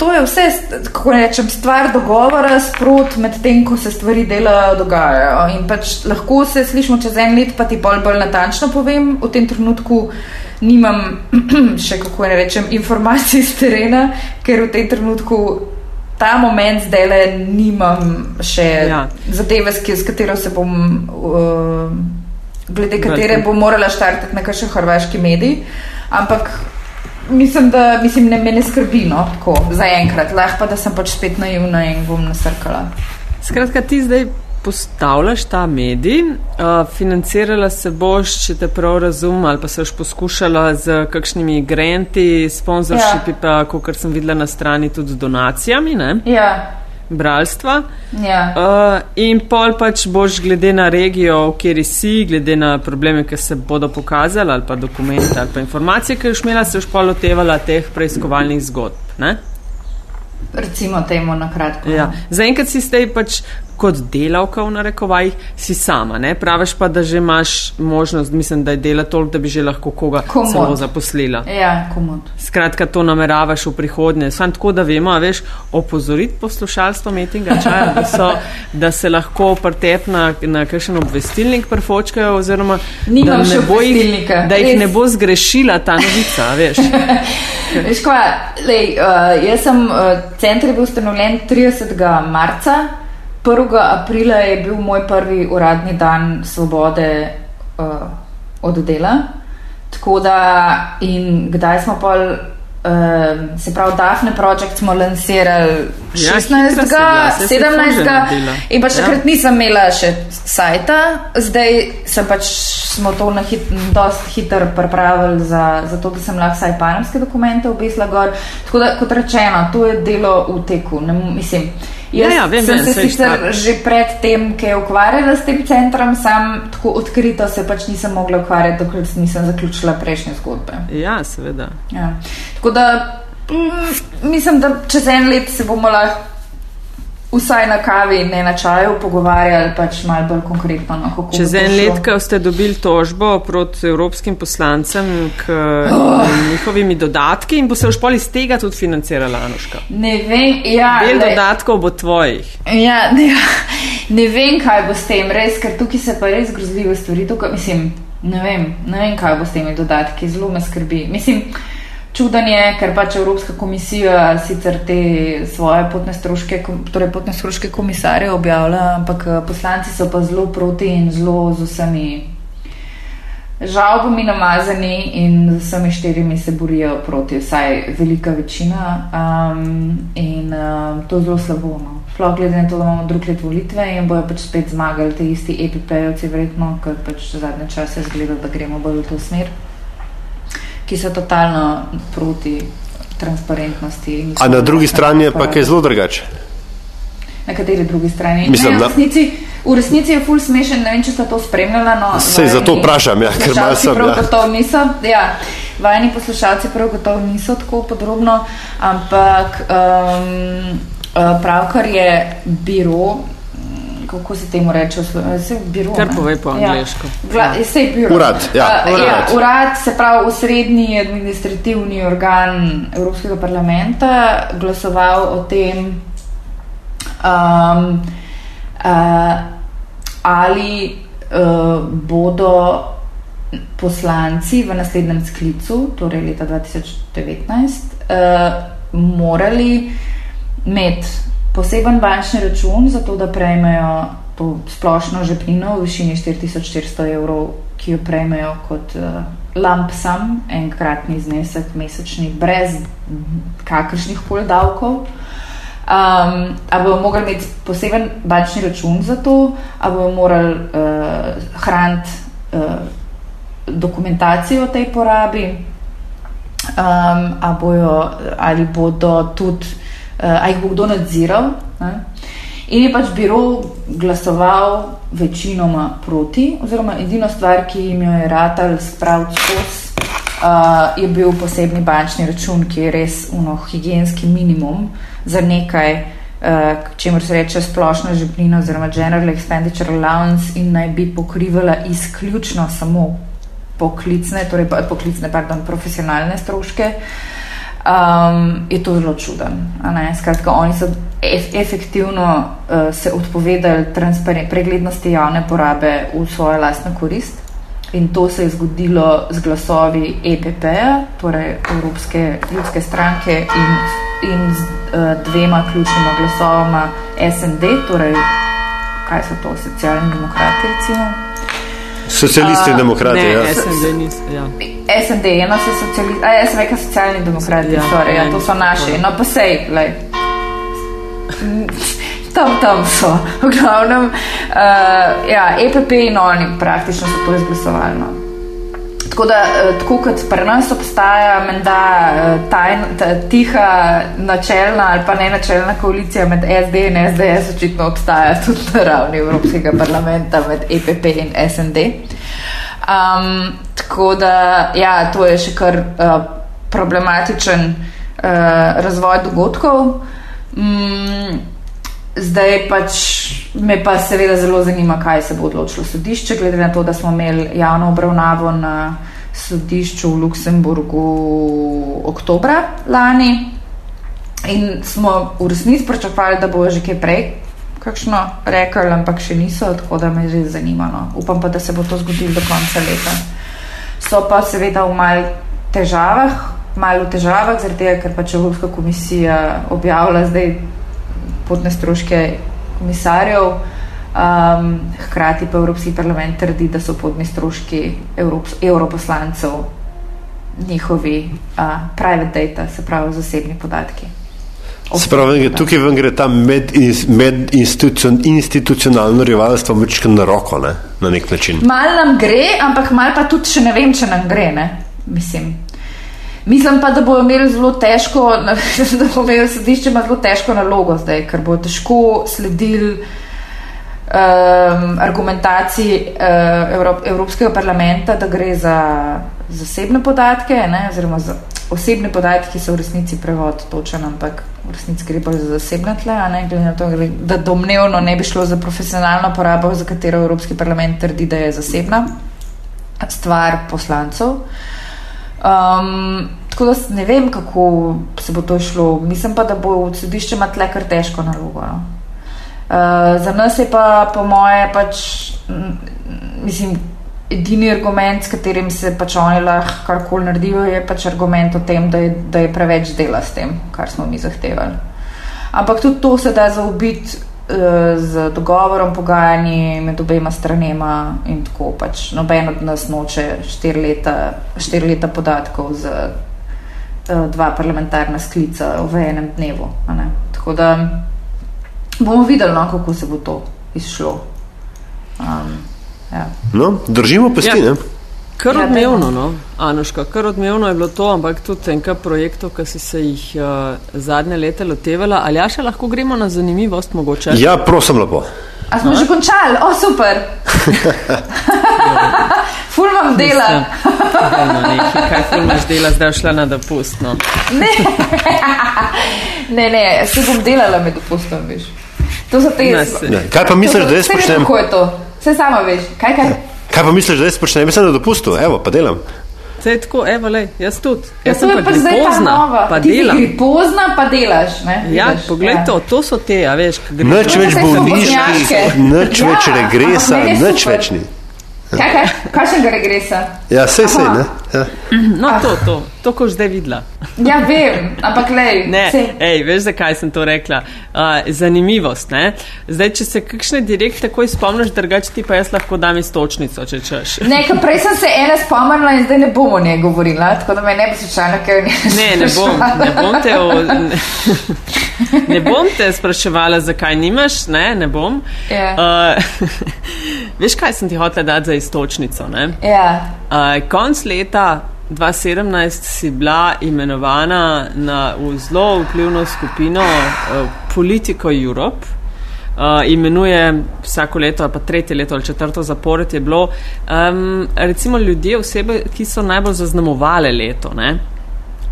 to je vse, kako rečem, stvar dogovora, sprot med tem, ko se stvari delajo, dogajajo. In pač lahko se slišimo čez en let, pa ti bolj, bolj natančno povem, v tem trenutku nimam še, kako ne rečem, informacij z terena, ker v tem trenutku ta moment zdaj le nimam še ja. Zadeve, s, s katero se bom, uh, glede katere bom morala štartati na kakšen hrvaški medij. Ampak mislim, da mislim, ne, me ne skrbi, no, tako zaenkrat. Lahko pa, da sem pač spet naivna in bom nasrkala. Skratka, ti zdaj postavljaš ta medij, uh, financirala se boš, če te prav razumem, ali pa se boš poskušala z kakšnimi granti, sponzorshipi, ja. pa, kot sem videla na strani, tudi z donacijami, ne? Ja, bralstva. ja. Uh, in pol pač boš glede na regijo, v kateri si, glede na probleme, ki se bodo pokazali, ali pa dokumente, ali pa informacije, ki jih imela, se boš pol lotevala teh preiskovalnih zgodb. Ne? recimo temu na kratko. Ja. Zaenkrat si zdaj pač kot delavka v narekovajih, si sama. Ne? Praviš pa, da že imaš možnost, mislim, da je dela toliko, da bi že lahko koga Komot. samo zaposlila. Ja, komod. Skratka, to nameravaš v prihodnje. Sam tako, da vemo, veš, opozoriti poslušalstvo metinga čaja, da, so, da se lahko pretep na, na kakšen obvestilnik prfočkajo, oziroma Nimam da, ne bo jih, da jih res. ne bo zgrešila ta novica, veš. Veš kva, lej, uh, jaz sem, uh, center je bil ustanovljen 30. marca, 1. aprila je bil moj prvi uradni dan svobode uh, od dela. Tako da in kdaj smo pol, uh, se pravi, Dafne Project smo lansirali Ja, 16. hitra si bila, saj si ful že 17. naredila. In pač Ja. takrat nisem imela še sajta, zdaj sem pač smo to na hit, hitro pripravili za, za to, da sem lahko vsaj panamske dokumente obesla gor. Tako da, kot rečeno, to je delo v teku. Ne, mislim, Ja, jaz ja, vem, sem vem, se sicer šta- že pred tem, ki je ukvarjala s tem centrom, sam tako odkrito se pač nisem mogla ukvarjati, dokler nisem zaključila prejšnje zgodbe. Ja, seveda. Ja. Tako da mm, mislim, da čez en let se bomo lahko vsaj na kavi, ne na čaju, pogovarjali pač malo bolj konkretno. No, Čez en let, ko ste dobili tožbo proti evropskim poslancem k oh. njihovimi dodatki in bo se už pol iz tega tudi financirala Anuška. Ne vem, ja. Del dodatkov bo tvojih. Ja, ne, ne vem, kaj bo s tem, res, ker tukaj se pa res grozljive stvari. Tukaj, mislim, ne vem, ne vem, kaj bo s temi dodatki, zelo me skrbi. Mislim, Čuden je, ker pač Evropska komisija sicer te svoje potne stroške, torej potne stroške komisarje objavlja, ampak eh, poslanci so pa zelo proti in zelo z vsemi žalbami namazani in z vsemi štirimi se borijo proti, vsaj velika večina. Um, in um, to je zelo slabo. No. Sploh glede na to, da imamo drug let volitve in bojo pač spet zmagali ti isti EPP-ovci, verjetno, ker pač zadnje čase zgleda, da gremo bolj v to smer ki so totalno proti transparentnosti. A na drugi strani je pa kaj zelo drugače. Na kateri drugi strani? Mislim, ne, v, resnici, v resnici je ful smešen, ne vem, če ste to spremljali. No, Sej zato vprašam, ja, ker malo sem. Prav ja. gotovo niso, ja, vajni poslušalci prav gotovo niso tako podrobno, ampak um, pravkar je biro kako se temu reče, vse biro. Kar pove po ja. angliško. Ja. Vse biro. Urad, ja. Uh, urad. ja. Urad, se pravi, usrednji administrativni organ Evropskega parlamenta, glasoval o tem, um, uh, ali uh, bodo poslanci v naslednjem sklicu, torej leta 2019, uh, morali imeti poseben bančni račun, zato da prejmejo to splošno žepnino v višini 4400 evrov, ki jo prejmejo kot uh, lump sum, enkratni znesek mesečni, brez kakršnih koli davkov. Um, ali bomo morali imeti poseben bančni račun za to, ali bomo morali uh, hraniti uh, dokumentacijo o tej porabi, um, ali, bojo, ali bodo tudi uh, ali jih bo kdo nadziral. Ne? In je pač biro glasoval večinoma proti, oziroma edino stvar, ki jim jo je ratal spraviti skozi, uh, je bil posebni bančni račun, ki je res uno, higijenski minimum za nekaj, uh, čemu se reče splošna žepnina oziroma General Expenditure Allowance in naj bi pokrivala izključno samo poklicne, torej poklicne, pardon, profesionalne stroške. Uh, um, je to zelo čuden. Skratka, oni so ef efektivno uh, se odpovedali preglednosti javne porabe v svojo lastno korist. In to se je zgodilo z glasovi EPP-ja, torej Evropske ljudske stranke, in, in z uh, dvema ključnima glasovama SND, torej kaj so to, socialni demokrati, recimo. Socialisti in demokrati. Ne, ja. SND niso. Ja. SND, eno so socialisti, a jaz rekel socialni demokrati, ja, sorry, ja, to so naši. No pa sej, lej. Tam, tam so. V glavnem, uh, ja, EPP in oni praktično so to izglasovali. No. Tako da, eh, tako kot pri nas obstaja menda eh, tajna, tiha načelna ali pa ne načelna koalicija med SD in SDS, očitno obstaja tudi na ravni Evropskega parlamenta med EPP in SND. Um, tako da, ja, to je še kar uh, problematičen uh, razvoj dogodkov. Um, zdaj pač me pa seveda zelo zanima, kaj se bo odločilo sodišče, glede na to, da smo imeli javno obravnavo na sodišču v Luksemburgu oktobra lani in smo v resnici pričakovali, da bo že kaj prej kakšno rekli, ampak še niso, tako da me že zanima. No. Upam pa, da se bo to zgodilo do konca leta. So pa seveda v mal težavah, malo v težavah, zaradi tega, ker pač Evropska komisija objavlja zdaj potne stroške komisarjev. Um, hkrati pa Evropski parlament trdi, da so podni stroški evroposlancev njihovi uh, private data, se pravi zasebni podatki. Spravi, tukaj vam gre ta medinstitucionalno med rivalstvo večkrat na roko, ne? na nek način. Mal nam gre, ampak mal pa tudi še ne vem, če nam gre. Ne? Mislim. Mislim pa, da bodo imeli zelo težko, da bodo imeli sodišče zelo težko nalogo zdaj, ker bo težko sledili um, argumentaciji uh, Evrop, Evropskega parlamenta, da gre za zasebne podatke, ne, oziroma za osebni podatki so v resnici prevod točen, ampak v resnici gre bolj za zasebne tle, a ne glede na to, da domnevno ne bi šlo za profesionalno porabo, za katero Evropski parlament trdi, da je zasebna stvar poslancev. Um, tako da ne vem, kako se bo to šlo. Mislim pa, da bo sodišče ima tle kar težko nalogo. No? Uh, za nas je pa, po moje, pač, mislim, edini argument, s katerim se pač oni lahko karkoli naredijo, je pač argument o tem, da je, da je preveč dela s tem, kar smo mi zahtevali. Ampak tudi to se da zaobiti z dogovorom, pogajanji med obema stranema in tako pač noben od nas noče štiri leta, štir leta podatkov uh, dva parlamentarna sklica v enem dnevu. Tako da bomo videli, no, kako se bo to izšlo. Um, ja. no, držimo pesti. Ja. Kar ja, odmevno, no, Anuška, kar odmevno je bilo to, ampak tudi enkrat projektov, ki si se jih uh, zadnje leta lotevala. Ali ja še lahko gremo na zanimivost mogoče? Ja, prosim lepo. A smo no? že končali? O, super! ful vam dela. no, ne, kaj ful imaš dela, zdaj šla na dopust? No. ne, ne, ne, se bom delala med dopustom, veš. To so te. Kaj pa misliš, da jaz počnem? Kako je to? Vse samo veš. Kaj, kaj? Kaj pa misliš, da jaz počnem? Jaz sem na dopustu, evo, pa delam. Vse je tako, evo, lej, jaz tudi. Ja, jaz sem pa zdaj pozna, pa, pa delam. Ti si pozna, pa delaš, ne? Ja, Vidiš, poglej ja. to, to so te, a veš. Nič več bolniških, nič več regresa, nič več ni. Kaj, kaj, kakšnega regresa? Ja, vse se je. Ja. No, ah. to, to, to, ko zdaj videla. Ja, vem, ampak lej. Ne, ej, veš, zakaj sem to rekla? Uh, zanimivost. Ne? Zdaj, če se kakšne direkt takoj spomniš, drugače ti pa jaz lahko dam istočnico, če češ. Ne, prej sem se ene spomnila in zdaj ne bom o njej govorila, tako da me ne bi slučajno kaj ne. Ne, ne bom, ne bom te. O, ne, ne bom te spraševala, zakaj nimaš, ne, ne bom. Yeah. Ja. Uh, veš, kaj sem ti hotela dati za istočnico. Ja. Uh, konc leta 2017 si bila imenovana na zelo vplivno skupino uh, Politico Europe. Uh, imenuje vsako leto, pa tretje leto ali četrto zapored je bilo, um, recimo ljudje, osebe, ki so najbolj zaznamovale leto. Ne?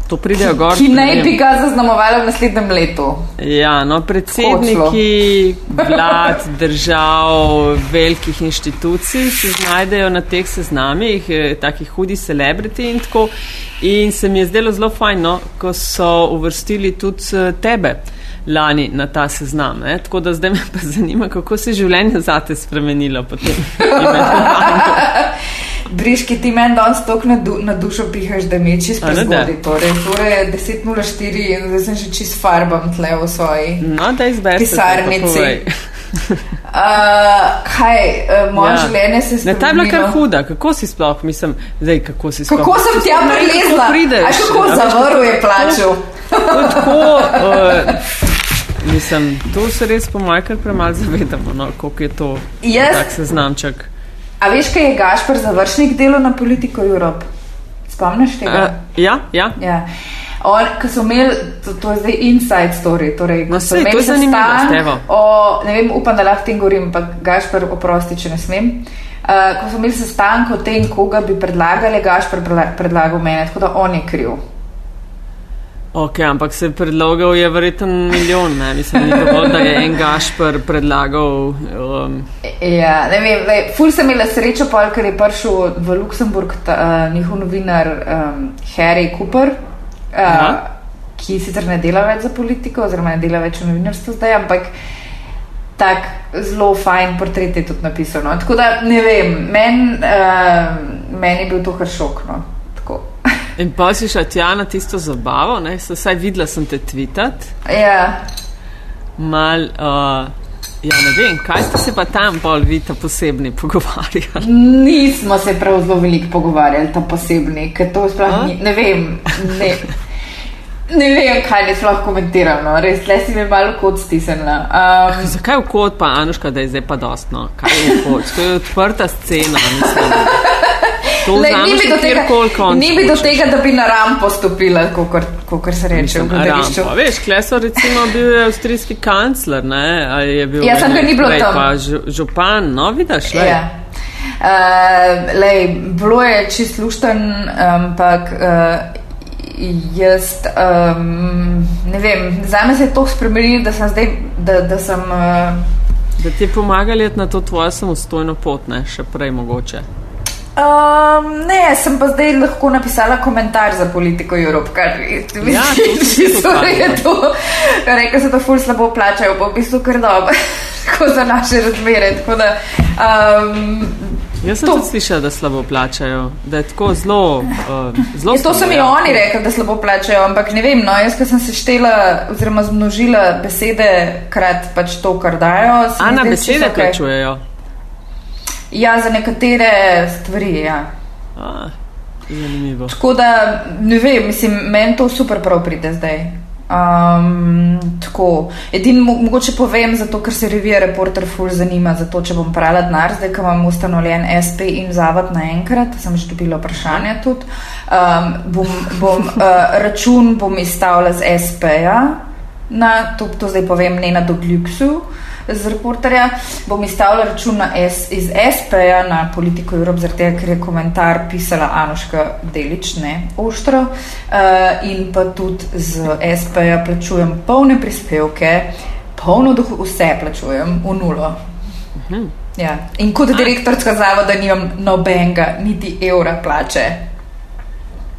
To pridejo gor. Ki naj bi ga zaznamovali v naslednjem letu. Ja, no, predsedniki vlad, držav, velikih inštitucij se znajdejo na teh seznamih, eh, takih hudi celebrity in tako. In se mi je zdelo zelo fajn, no, ko so uvrstili tudi eh, tebe lani na ta seznam. Ne? Tako da zdaj me pa zanima, kako se je življenje zate spremenilo potem. Briški ti meni danes toliko na, du, na dušo pihaš, da mi je čist prezgodaj. Torej, torej 10.04 in zdaj sem že čist farbam tle v svoji no, pisarnici. Uh, kaj, uh, moje ja. življenje se spremenilo? Ta je bila kar huda, kako si sploh, mislim, zdaj kako si sploh. Kako sem tja prilezla? A kako zavrl je plačal? Tako, uh, mislim, to se res po mojem kar premal zavedamo, no, koliko je to yes. tak seznamček. A veš, kaj je Gašpor završnik delo na politiko Evrope? Spomniš tega? Uh, ja, ja. ja. On, ko so imeli, to, to je zdaj inside story, torej, no, sej, to je zanimivo. Ne vem, upam, da lahko tem govorim, pa Gašpor oprosti, če ne smem. Uh, ko so imeli sestanek o tem, koga bi predlagali, Gašpor predlagal mene, tako da on je kriv. Ok, ampak se predlogal je verjetno milijon, ne? mislim, ni dovolj, da je en Gašpr predlagal. Um... Ja, ne vem, le, ful sem imela srečo, pa ker je prišel v Luksemburg ta, uh, njihov novinar um, Harry Cooper, uh, ki sicer ne dela več za politiko, oziroma ne dela več v novinarstvu zdaj, ampak tak zelo fajn portret je tudi napisano. Tako da ne vem, meni uh, men je bil to kar šok. In pa si šla tja na tisto zabavo, ne? Saj videla sem te tvitat. Ja. Mal, uh, ja, ne vem, kaj ste se pa tam bolj vi ta posebni pogovarjali? Nismo se prav zelo veliko pogovarjali ta posebni, ker to sploh ni, ne vem, ne. Ne vem, kaj ne sploh komentiram, no. res le si me malo kot stisnila. Um, Zakaj v kot pa, Anuška, da je zdaj pa dostno? Kaj je v kot? To je odprta scena, mislim. Le, ni bi, tega, ni bi do tega, da bi na rampo stopila, kot se reče v gledališču. Veš, Kleso recimo bil je avstrijski kancler, ne? Ali je bil ja, sem ga ni bilo tam. Pa župan, no vidiš, le. Ja. Uh, lej, bilo je čist lušten, ampak uh, jaz um, ne vem, za me se je to spremenilo, da sem zdaj, da, da sem. Uh, da ti je pomagali na to tvojo samostojno pot, ne še prej mogoče. Um, ne, sem pa zdaj lahko napisala komentar za politiko Evrope, kar je bilo Ja, pohvalila. to. Rekla se, da ful slabo plačajo, pa v bistvu kar dobro, tako za naše razmere. Da, um, Jaz sem To- tudi slišala, da slabo plačajo, da je tako zelo. Uh, zelo Ja, to so mi ja. oni rekli, da slabo plačajo, ampak ne vem, no, jaz, ko sem seštela oziroma zmnožila besede krat pač to, kar dajo. se A mi na zdi besede plačujejo. Ja, za nekatere stvari, ja. A, zanimivo. Tako da, ne vem, mislim, meni to super prav pride zdaj. Um, tako. Edino mo mogoče povem, zato ker se revija reporter ful zanima, zato če bom prala denar, zdaj, ko imam ustanovljen SP in zavod naenkrat, sem že dobila vprašanje tudi. Um, bom, bom, uh, račun bom izstavila z SP-ja, na, to, to zdaj povem, ne na Dogljuxu. Z reporterja bom izstavila račun na S, iz SP-ja na politiko Evrope, zaradi tega, ker je komentar pisala Anuška Delič, ne Oštro. Uh, in pa tudi z SP-ja plačujem polne prispevke, polno dohu, vse plačujem v nulo. Ja. In kot direktorska zavoda nimam nobenega, niti evra plače.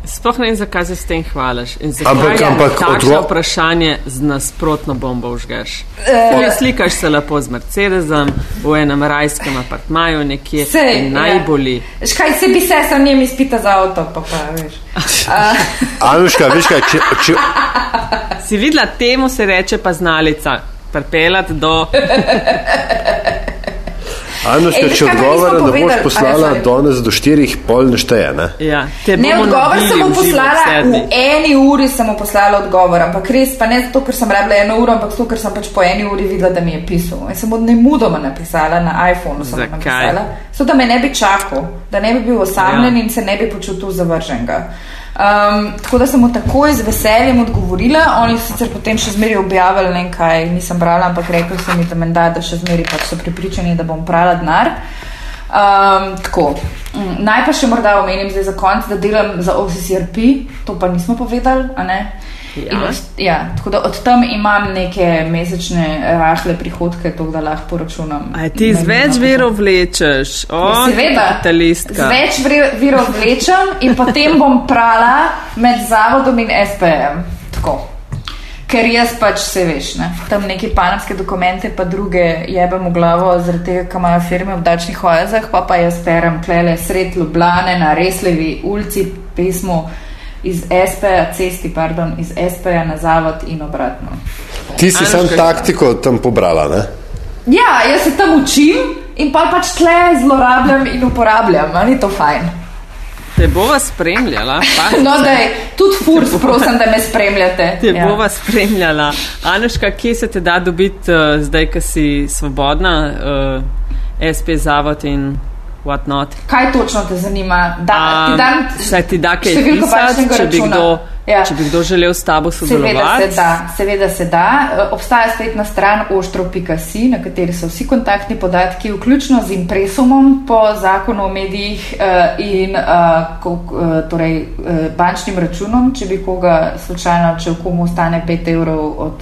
Sploh ne vem, zakaj se s tem hvališ. In zakaj Ampak- je ampak takšno odgo- vprašanje z nasprotno bombo užgeš. Eh, Uh, slikaš se lepo z Mercedesom v enem rajskem apartmaju nekje Sej, in ja. najbolji. Škaj se bi se sam njem izpita za avto, pa pa veš. Uh, Anuška, veš kaj, če, če, Si videla, temu se reče pa znalica. Pripelati do. Anuška, Ej, če odgovora ne boš poslala A, ja, sorry. danes do štirih, pol nešteje, ne? Ja, te Ne, bomo odgovor sem mu v poslala, v sedmih. eni uri sem mu poslala odgovor, ampak res pa ne zato, ker sem rabila eno uro, ampak zato, ker sem pač po eni uri videla, da mi je pisal. In sem od nemudoma napisala na iPhonu, sem Zakaj? napisala, so da me ne bi čakal, da ne bi bil osamljen Ja. in se ne bi počutil zavrženega. Um, tako da sem mu takoj z veseljem odgovorila, oni so sicer potem še zmeraj objavili, ne vem kaj, nisem brala, ampak rekli so mi, da menda, da še zmeraj pač so pripričani, da bom prala denar. Um, tako. Mm, Naj pa še morda omenim zdaj za konec, da delam za OCCRP, to pa nismo povedali. a ne? Ja. Od, ja, tako da od tam imam neke mesečne rahle prihodke, to da lahko poračunam. A ti z Ne več vem, verov vlečeš? O, Ja, Seveda, z več virov vlečem in potem bom prala med zavodom in SPM. Tako. Ker jaz pač se veš, ne? tam neki panamske dokumente, pa druge jebem v glavo, zaradi tega, ker imajo firme v dačnih oazah, pa pa jaz perem klele sred Ljubljane na Reslevi ulici pismo iz SP-ja, cesti, pardon, iz SP-ja na zavod in obratno. Ti si sam taktiko tam pobrala, ne? Ja, jaz se tam učim in pa pač tle zlorabljam in uporabljam, ali ni to fajn? Te bova spremljala. Pa, No, da je tudi furs, prosim, da me spremljate. Te Ja. bova spremljala. Anuška, kje se te da dobiti uh, zdaj, ko si svobodna, uh, SP zavod in what not? Kaj točno te zanima? Da, A, ti dam Saj ti da kaj pisati, če bi, kdo, Ja. če bi kdo želel s tabo Seveda se sodelovati. da, seveda se da. E, Obstaja spletna stran oštro.si, na kateri so vsi kontaktni podatki, vključno z impresumom po zakonu o medijih eh, in eh, torej, bančnim računom, če bi koga slučajno, če v komu ostane 5 evrov od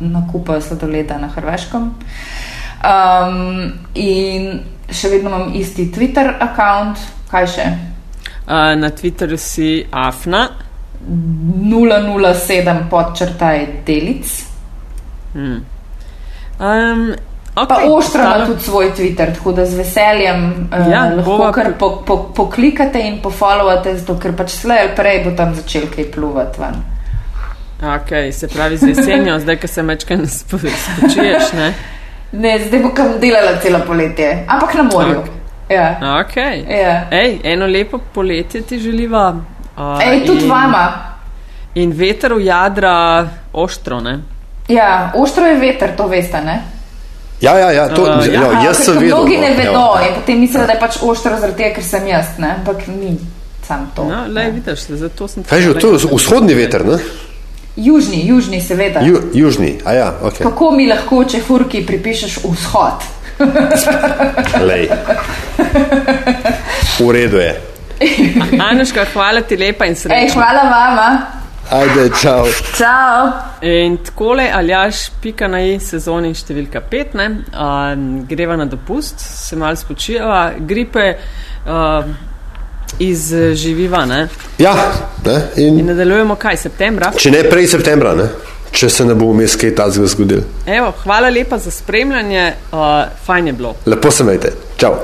nakupa sladoleda na Hrvaškem. Um, in še vedno imam isti Twitter račun, kaj še? Uh, na Twitterju si Afna. 007 podčrtaj delic. Um, Pa okay, Oštra ima ostalo- tudi svoj Twitter, tako da z veseljem uh, Ja, lahko bova kar po, po, poklikate in pofollowate, zato ker pač slej ali prej bo tam začel kaj pluvati ven. Okay, se pravi, z jesenjo, zdaj, ko se mečkaj spočiješ. Ne? Ne, zdaj bo kam delala celo poletje, ampak na morju. Ok. Ja. Okay. Ja. Ej, eno lepo poletje ti želiva. Uh, Ej, tudi in, vama. In veter v jadra ostro, ne? Ja, ostro je veter, to veste, ne? Ja, ja, ja, to, Uh, ja. ja, A, jaz sem to vedel. Mnogi ne no, vedo ja. in potem mislijo, da je pač ostro zaradi tega, ker sem jaz, ne? Ampak ni sam to. No, le Ja. vidiš, zato sem Kaj že, to je vzhodni veter, ne? Južni, južni, seveda. Ju, južni, a ja, ok. Kako mi lahko, če furki pripišeš vzhod? Lej. V redu je. Anuška, hvala ti lepa in Ej, srečno. hvala vama. Ajde, čau. Čau. In takole, aljaš, pika na i sezoni številka 5, ne, uh, greva na dopust, se malo spočijava, gripe uh, izživiva, ne. Ja, ne, in, In nadaljujemo kaj, septembra? če ne prej septembra, ne, če se ne bo vmes kaj tazga zgodil. Evo, hvala lepa za spremljanje, uh, fajn je bilo. Lepo se imejte. Čau.